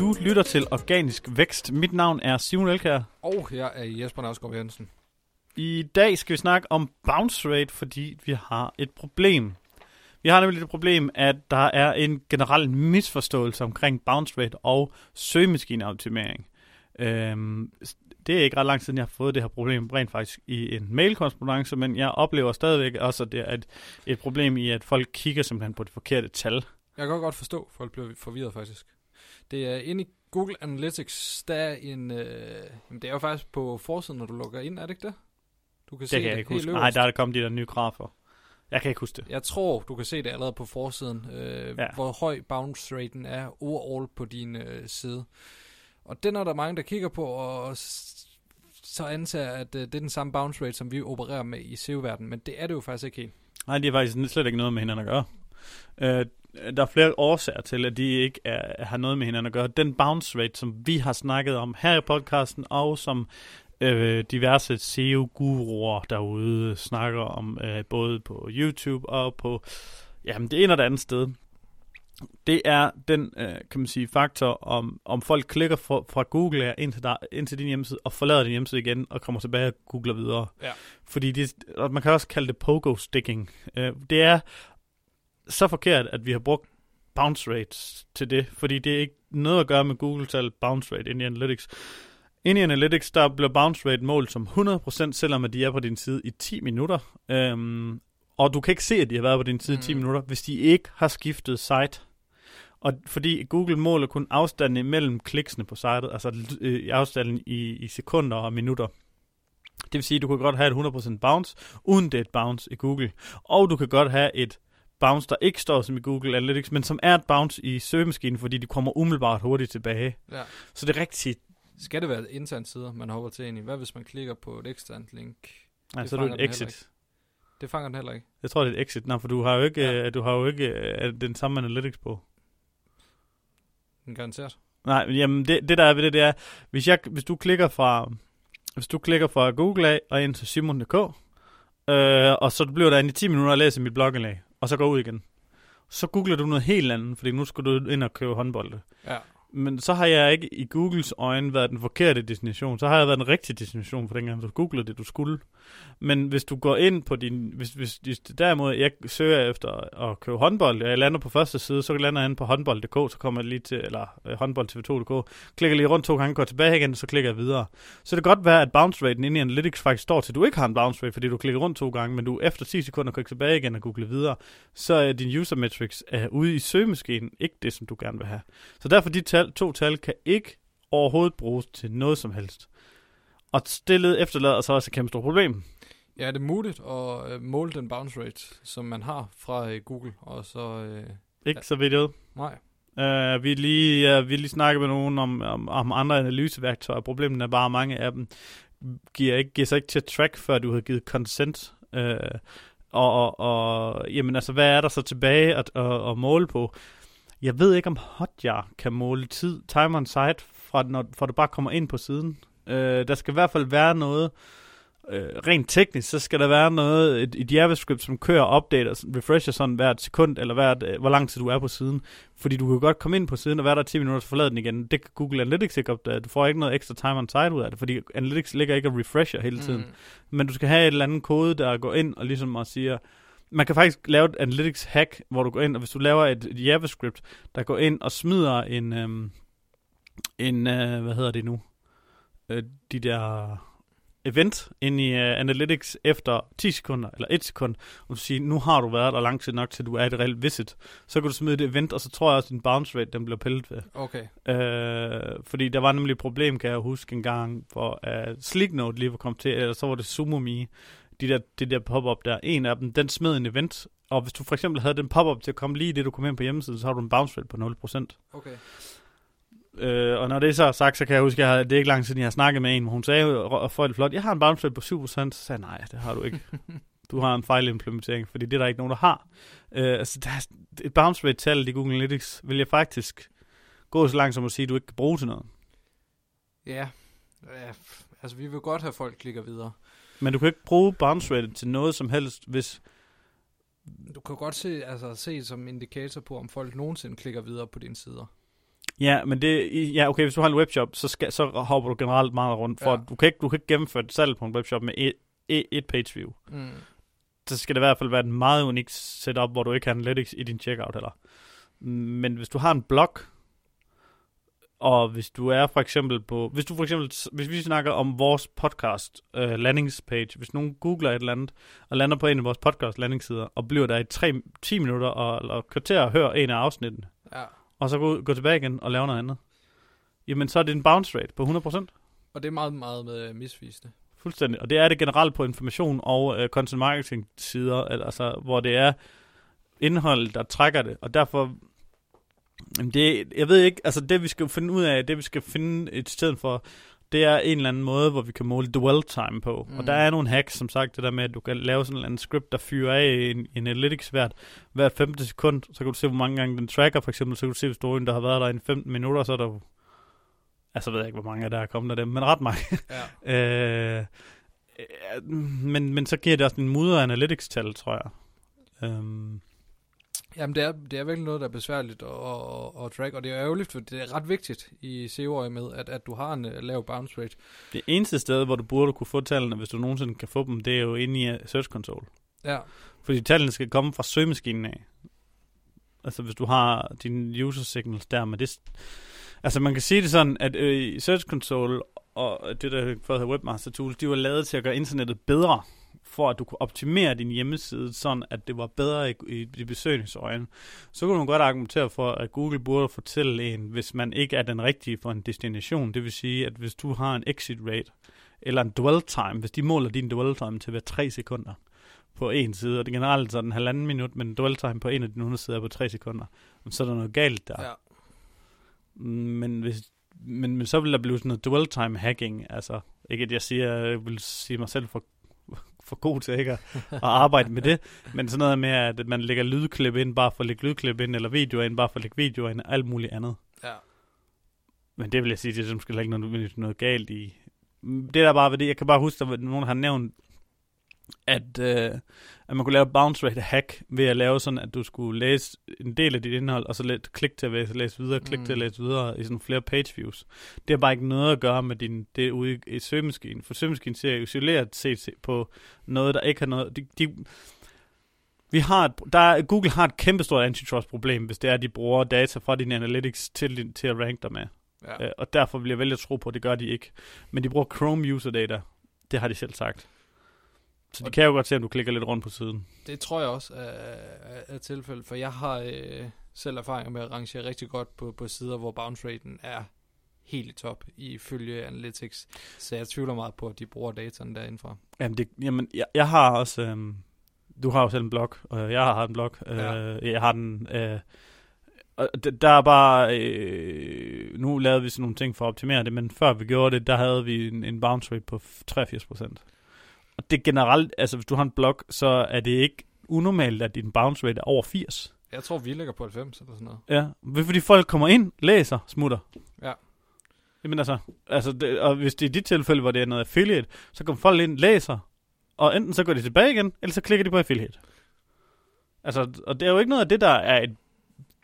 Du lytter til Organisk Vækst. Mit navn er Simon Elkær. Og jeg er Jesper Narsgaard Jensen. I dag skal vi snakke om bounce rate, fordi vi har et problem. Vi har nemlig et problem, at der er en generel misforståelse omkring bounce rate og søgemaskineoptimering. Øhm, det er ikke ret lang tid, jeg har fået det her problem rent faktisk i en mailkorrespondance, men jeg oplever stadigvæk også, at det er et, et problem i, at folk kigger simpelthen på det forkerte tal. Jeg kan godt forstå, at folk bliver forvirret faktisk. Det er inde i Google Analytics, der er en... Øh, jamen det er jo faktisk på forsiden, når du logger ind, er det ikke det? Du kan det se kan det jeg ikke huske. Nej, der er kommet de der nye grafer. Jeg kan ikke huske det. Jeg tror, du kan se det allerede på forsiden, øh, ja. hvor høj bounce raten er overall på din øh, side. Og den er der mange, der kigger på, og så antager, at øh, det er den samme bounce rate, som vi opererer med i SEO-verdenen, men det er det jo faktisk ikke helt. Nej, det er faktisk slet ikke noget med hinanden at gøre. Øh, der er flere årsager til, at de ikke er, har noget med hinanden at gøre. Den bounce rate, som vi har snakket om her i podcasten, og som øh, diverse SEO-guruer derude snakker om, øh, både på YouTube og på jamen, det ene og det andet sted, det er den, øh, kan man sige, faktor, om, om folk klikker fra, fra Google ind til, der, ind til din hjemmeside, og forlader din hjemmeside igen, og kommer tilbage og googler videre. Ja. Fordi det, man kan også kalde det pogo-sticking. Øh, det er så forkert, at vi har brugt bounce rates til det, fordi det er ikke noget at gøre med Google-tal bounce rate ind i Analytics. Ind i Analytics, der bliver bounce rate målt som 100%, selvom at de er på din side i 10 minutter. Øhm, og du kan ikke se, at de har været på din side i 10 mm. minutter, hvis de ikke har skiftet site. Og fordi Google måler kun afstanden imellem kliksene på sitet, altså øh, afstanden i, i sekunder og minutter. Det vil sige, at du kan godt have et 100% bounce, uden det er et bounce i Google. Og du kan godt have et bounce, der ikke står som i Google Analytics, men som er et bounce i søgemaskinen, fordi de kommer umiddelbart hurtigt tilbage. Ja. Så det er rigtigt. Skal det være et internt sider, man hopper til ind i? Hvad hvis man klikker på et eksternt link? Nej, så er det et exit. Det fanger den heller ikke. Jeg tror, det er et exit. Nej, for du har jo ikke, ja. uh, du har jo ikke uh, den samme analytics på. Den garanteret. Nej, jamen det, det der er ved det, det er, hvis, jeg, hvis du klikker fra, hvis du klikker fra Google af og ind til simon.dk, øh, og så bliver der i 10 minutter og læser mit blogindlæg, og så går ud igen. Så googler du noget helt andet, fordi nu skal du ind og købe håndbold. Ja. Men så har jeg ikke i Googles øjne været den forkerte destination. Så har jeg været den rigtige destination for dengang, du googlede det, du skulle. Men hvis du går ind på din... Hvis, hvis, hvis derimod jeg søger efter at købe håndbold, og jeg lander på første side, så lander jeg ind på håndbold.dk, så kommer jeg lige til... Eller øh, håndboldtv2.dk. Klikker lige rundt to gange, går tilbage igen, så klikker jeg videre. Så det kan godt være, at bounce raten inde i Analytics faktisk står til, at du ikke har en bounce rate, fordi du klikker rundt to gange, men du efter 10 sekunder klikker tilbage igen og googler videre, så er din user metrics er ude i søgemaskinen ikke det, som du gerne vil have. Så derfor de tal, to tal kan ikke overhovedet bruges til noget som helst. Og stillet efterlader så også et kæmpe stort problem. Ja, er det muligt at øh, måle den bounce rate, som man har fra øh, Google, og så... Øh, ikke så vidt jeg Nej. Uh, vi, lige, uh, vi lige snakket med nogen om, om, om andre analyseværktøjer. Problemet er bare, at mange af dem giver, ikke, giver sig ikke til track, før du har givet consent. Uh, og, og, og jamen altså, hvad er der så tilbage at, at, at måle på? Jeg ved ikke, om Hotjar kan måle tid, time on site, fra, når, fra du bare kommer ind på siden. Øh, der skal i hvert fald være noget, øh, rent teknisk, så skal der være noget, et, et JavaScript, som kører og updater, refresher sådan hvert sekund, eller hvert, øh, hvor lang tid du er på siden. Fordi du kan godt komme ind på siden og være der 10 minutter, og forlade den igen. Det kan Google Analytics ikke opdage. Du får ikke noget ekstra time on site ud af det, fordi Analytics ligger ikke og refresher hele tiden. Mm. Men du skal have et eller andet kode, der går ind og ligesom og siger, man kan faktisk lave et analytics hack, hvor du går ind, og hvis du laver et, et JavaScript, der går ind og smider en, øhm, en øh, hvad hedder det nu, øh, de der event ind i uh, Analytics efter 10 sekunder, eller 1 sekund, og du siger, nu har du været der lang tid nok, til du er et reelt visit, så kan du smide et event, og så tror jeg også, at din bounce rate, den bliver pillet ved. Okay. Uh, fordi der var nemlig et problem, kan jeg huske en gang, hvor uh, Sleeknote lige var kommet til, eller så var det SumoMe, de der, de der pop-up der, en af dem, den smed en event, og hvis du for eksempel havde den pop-up til at komme lige det, du kom ind på hjemmesiden, så har du en bounce rate på 0%. Okay. Øh, og når det så er sagt, så kan jeg huske, at det er ikke lang siden, jeg har snakket med en, hvor hun sagde, og for det flot, jeg har en bounce rate på 7%, så sagde nej, det har du ikke. du har en fejlimplementering, fordi det er der ikke nogen, der har. Øh, altså, der er et bounce rate-tal i Google Analytics, vil jeg faktisk gå så langt som at sige, at du ikke kan bruge til noget. Ja, ja altså vi vil godt have folk klikker videre. Men du kan ikke bruge bounce rate til noget som helst, hvis... Du kan godt se, altså, se som indikator på, om folk nogensinde klikker videre på dine sider. Ja, men det, ja, okay, hvis du har en webshop, så, skal, så hopper du generelt meget rundt, for ja. du, kan ikke, du kan ikke gennemføre et salg på en webshop med et, et, et page view. Mm. Så skal det i hvert fald være en meget unik setup, hvor du ikke har analytics i din checkout heller. Men hvis du har en blog, og hvis du er for eksempel på, hvis du for eksempel, hvis vi snakker om vores podcast uh, landingspage, hvis nogen googler et eller andet, og lander på en af vores podcast landingssider, og bliver der i 3, 10 minutter, og, eller kvarter og hører en af afsnittene, ja. og så gå, gå tilbage igen og lave noget andet, jamen så er det en bounce rate på 100%. Og det er meget, meget med misvisende. Fuldstændig. Og det er det generelt på information og uh, content marketing sider, altså, hvor det er indhold, der trækker det. Og derfor Jamen det, jeg ved ikke, altså det vi skal finde ud af, det vi skal finde et sted for, det er en eller anden måde, hvor vi kan måle dwell time på. Mm. Og der er nogle hacks, som sagt, det der med, at du kan lave sådan en eller anden script, der fyrer af en, en analytics hvert, hver 15 sekund, så kan du se, hvor mange gange den tracker, for eksempel, så kan du se, hvis du der har været der i 15 minutter, så er der altså ved jeg ikke, hvor mange der er kommet af dem, men ret mange. Ja. øh, men, men så giver det også en mudder analytics-tal, tror jeg. Um, Jamen, det er, det er virkelig noget, der er besværligt at, at, at track, og det er ærgerligt, for det er ret vigtigt i SEO med, at, at du har en uh, lav bounce rate. Det eneste sted, hvor du burde kunne få tallene, hvis du nogensinde kan få dem, det er jo inde i Search Console. Ja. Fordi tallene skal komme fra søgemaskinen af. Altså, hvis du har dine user signals der, men det... Altså, man kan sige det sådan, at øh, Search Console og det, der hedder Webmaster Tools, de var lavet til at gøre internettet bedre for at du kunne optimere din hjemmeside, sådan at det var bedre i, i, i besøgningsøjne, så kunne man godt argumentere for, at Google burde fortælle en, hvis man ikke er den rigtige for en destination. Det vil sige, at hvis du har en exit rate, eller en dwell time, hvis de måler din dwell time til hver 3 sekunder på en side, og det er generelt sådan en halvanden minut, men dwell time på en af dine 100 sider på 3 sekunder, så er der noget galt der. Ja. Men hvis men, men så vil der blive sådan noget dwell time hacking, altså ikke at jeg siger, jeg vil sige mig selv for for god til ikke at, at arbejde med det, men sådan noget med, at man lægger lydklip ind bare for at lægge lydklip ind, eller videoer ind bare for at lægge videoer ind, og alt muligt andet. Ja. Men det vil jeg sige, det er måske ikke noget, noget galt i. Det der bare ved det, jeg kan bare huske, at nogen har nævnt at, øh, at man kunne lave bounce rate hack ved at lave sådan, at du skulle læse en del af dit indhold, og så let, klik til at læse videre, klik mm. til at mm. læse videre i sådan flere page views. Det har bare ikke noget at gøre med din, det ude i, i søgemaskinen, for søgemaskinen ser isoleret set på noget, der ikke har noget... De, de, vi har et, der, Google har et kæmpestort antitrust problem, hvis det er, at de bruger data fra din analytics til, til at rank dig med. Ja. Øh, og derfor vil jeg vælge at tro på, at det gør de ikke. Men de bruger Chrome user data. Det har de selv sagt. Så de kan jo godt se, om du klikker lidt rundt på siden. Det tror jeg også er, er, er tilfældet, for jeg har øh, selv erfaring med at rangere rigtig godt på, på sider, hvor bounce raten er helt i top ifølge Analytics. Så jeg tvivler meget på, at de bruger dataen derindfra. Jamen, det, jamen jeg, jeg har også... Øh, du har jo selv en blog, og jeg har en blog. Øh, ja. Jeg har den... Øh, og der er bare... Øh, nu lavede vi sådan nogle ting for at optimere det, men før vi gjorde det, der havde vi en, en bounce rate på 83 procent. Og det generelt, altså hvis du har en blog, så er det ikke unormalt, at din bounce rate er over 80. Jeg tror, vi ligger på 90 eller sådan noget. Ja, fordi folk kommer ind, læser, smutter. Ja. Jamen altså, altså det, og hvis det er dit tilfælde, hvor det er noget affiliate, så kommer folk ind, læser, og enten så går de tilbage igen, eller så klikker de på affiliate. Altså, og det er jo ikke noget af det, der er et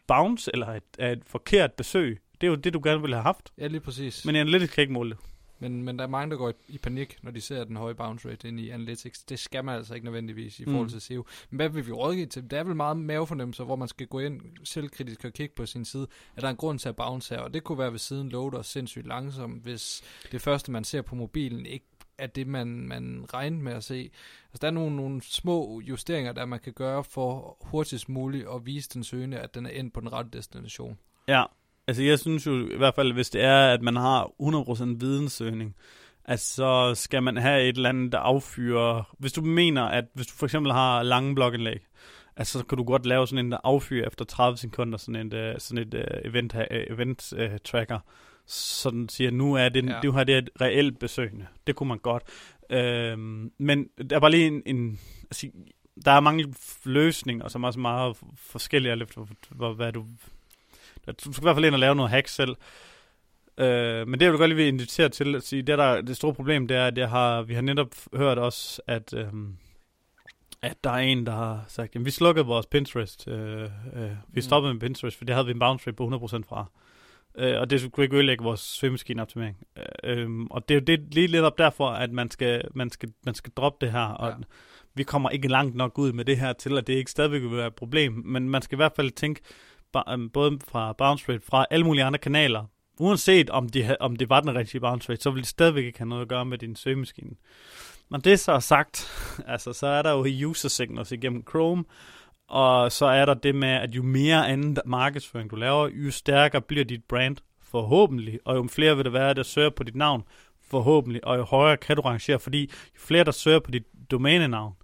bounce, eller et, er et forkert besøg. Det er jo det, du gerne ville have haft. Ja, lige præcis. Men Analytics kan ikke måle det. Men, men der er mange, der går i, i panik, når de ser den høje bounce rate ind i Analytics. Det skal man altså ikke nødvendigvis i forhold mm. til SEO. Men hvad vil vi rådgive til? Der er vel meget mavefornemmelser, hvor man skal gå ind selvkritisk og kigge på sin side. Er der en grund til at bounce her? Og det kunne være, ved siden loader sindssygt langsomt, hvis det første, man ser på mobilen, ikke er det, man, man regner med at se. Altså, der er nogle, nogle små justeringer, der man kan gøre for hurtigst muligt at vise den søgende, at den er ind på den rette destination. Ja, Altså jeg synes jo i hvert fald, hvis det er, at man har 100% videnssøgning, altså så skal man have et eller andet, der affyrer... Hvis du mener, at hvis du for eksempel har lange blogindlæg, altså så kan du godt lave sådan en, der affyrer efter 30 sekunder, sådan et, uh, sådan et uh, event, uh, event uh, tracker, sådan siger, nu er det, ja. du har det et reelt besøgende. Det kunne man godt. Uh, men der er bare lige en, en altså, der er mange løsninger, som er også meget forskellige, alt efter hvad du du skal i hvert fald ind og lave noget hack selv. Øh, men det, jeg vil godt lige vil invitere til at sige, det, der, det store problem, det er, at jeg har, vi har netop hørt også, at, øh, at der er en, der har sagt, at vi slukkede vores Pinterest. Øh, øh, vi mm. stoppede med Pinterest, for det havde vi en bounce rate på 100% fra. Øh, og det skulle ikke ødelægge vores svømmemaskineoptimering. Øh, øh, og det er jo det, lige lidt op derfor, at man skal, man skal, man skal droppe det her, og ja. vi kommer ikke langt nok ud med det her til, at det ikke stadigvæk vil være et problem, men man skal i hvert fald tænke, Øhm, både fra bounce rate, fra alle mulige andre kanaler, uanset om, de, om det var den rigtige bounce rate, så vil det stadigvæk ikke have noget at gøre med din søgemaskine. Men det så er sagt, altså så er der jo user signals igennem Chrome, og så er der det med, at jo mere anden markedsføring du laver, jo stærkere bliver dit brand forhåbentlig, og jo flere vil der være, der søger på dit navn forhåbentlig, og jo højere kan du rangere, fordi jo flere der søger på dit domænenavn,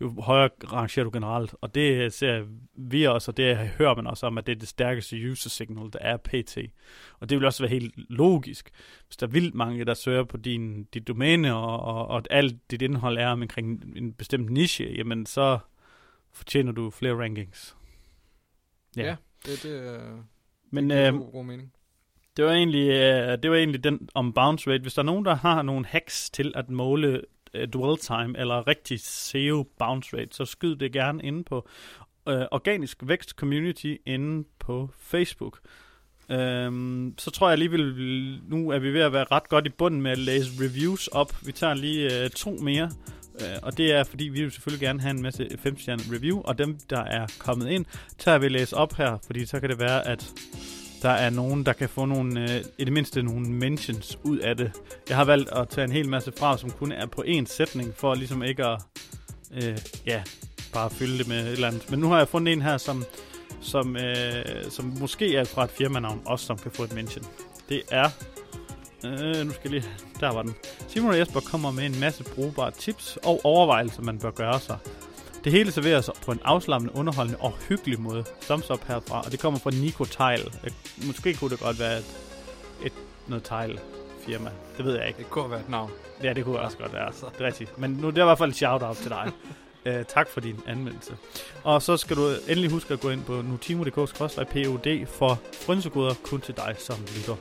jo højere rangerer du generelt. Og det ser vi også, og det hører man også om, at det er det stærkeste user signal, der er PT. Og det vil også være helt logisk. Hvis der er vildt mange, der søger på din, dit domæne, og, og, og alt dit indhold er omkring en bestemt niche, jamen så fortjener du flere rankings. Ja, ja det, det, uh, Men, det øh, god mening. Det var, egentlig, uh, det var egentlig den om bounce rate. Hvis der er nogen, der har nogle hacks til at måle uh, dwell time eller rigtig SEO bounce rate, så skyd det gerne inde på uh, Organisk Vækst Community inde på Facebook. Øhm, så tror jeg alligevel, nu er vi ved at være ret godt i bunden med at læse reviews op. Vi tager lige øh, to mere. Øh, og det er, fordi vi vil selvfølgelig gerne have en masse 5 review, og dem, der er kommet ind, tager vi læse op her, fordi så kan det være, at der er nogen, der kan få nogle, øh, i det mindste nogle mentions ud af det. Jeg har valgt at tage en hel masse fra, som kun er på én sætning, for ligesom ikke at, øh, ja, bare fylde det med et eller andet. Men nu har jeg fundet en her, som, som, øh, som måske er fra et firmanavn, også som kan få et mention. Det er Øh, nu skal jeg lige... Der var den. Simon og Jesper kommer med en masse brugbare tips og overvejelser, man bør gøre sig. Det hele serveres på en afslappende, underholdende og hyggelig måde. Thumbs up herfra, og det kommer fra Nico Tile. Måske kunne det godt være et, et noget Tile firma. Det ved jeg ikke. Det kunne være et navn. Ja, det kunne også godt være. Altså. Det er rigtigt. Men nu det er i hvert fald et shout-out til dig. uh, tak for din anmeldelse. Og så skal du endelig huske at gå ind på nutimo.dk-pod for frynsegoder kun til dig som lytter.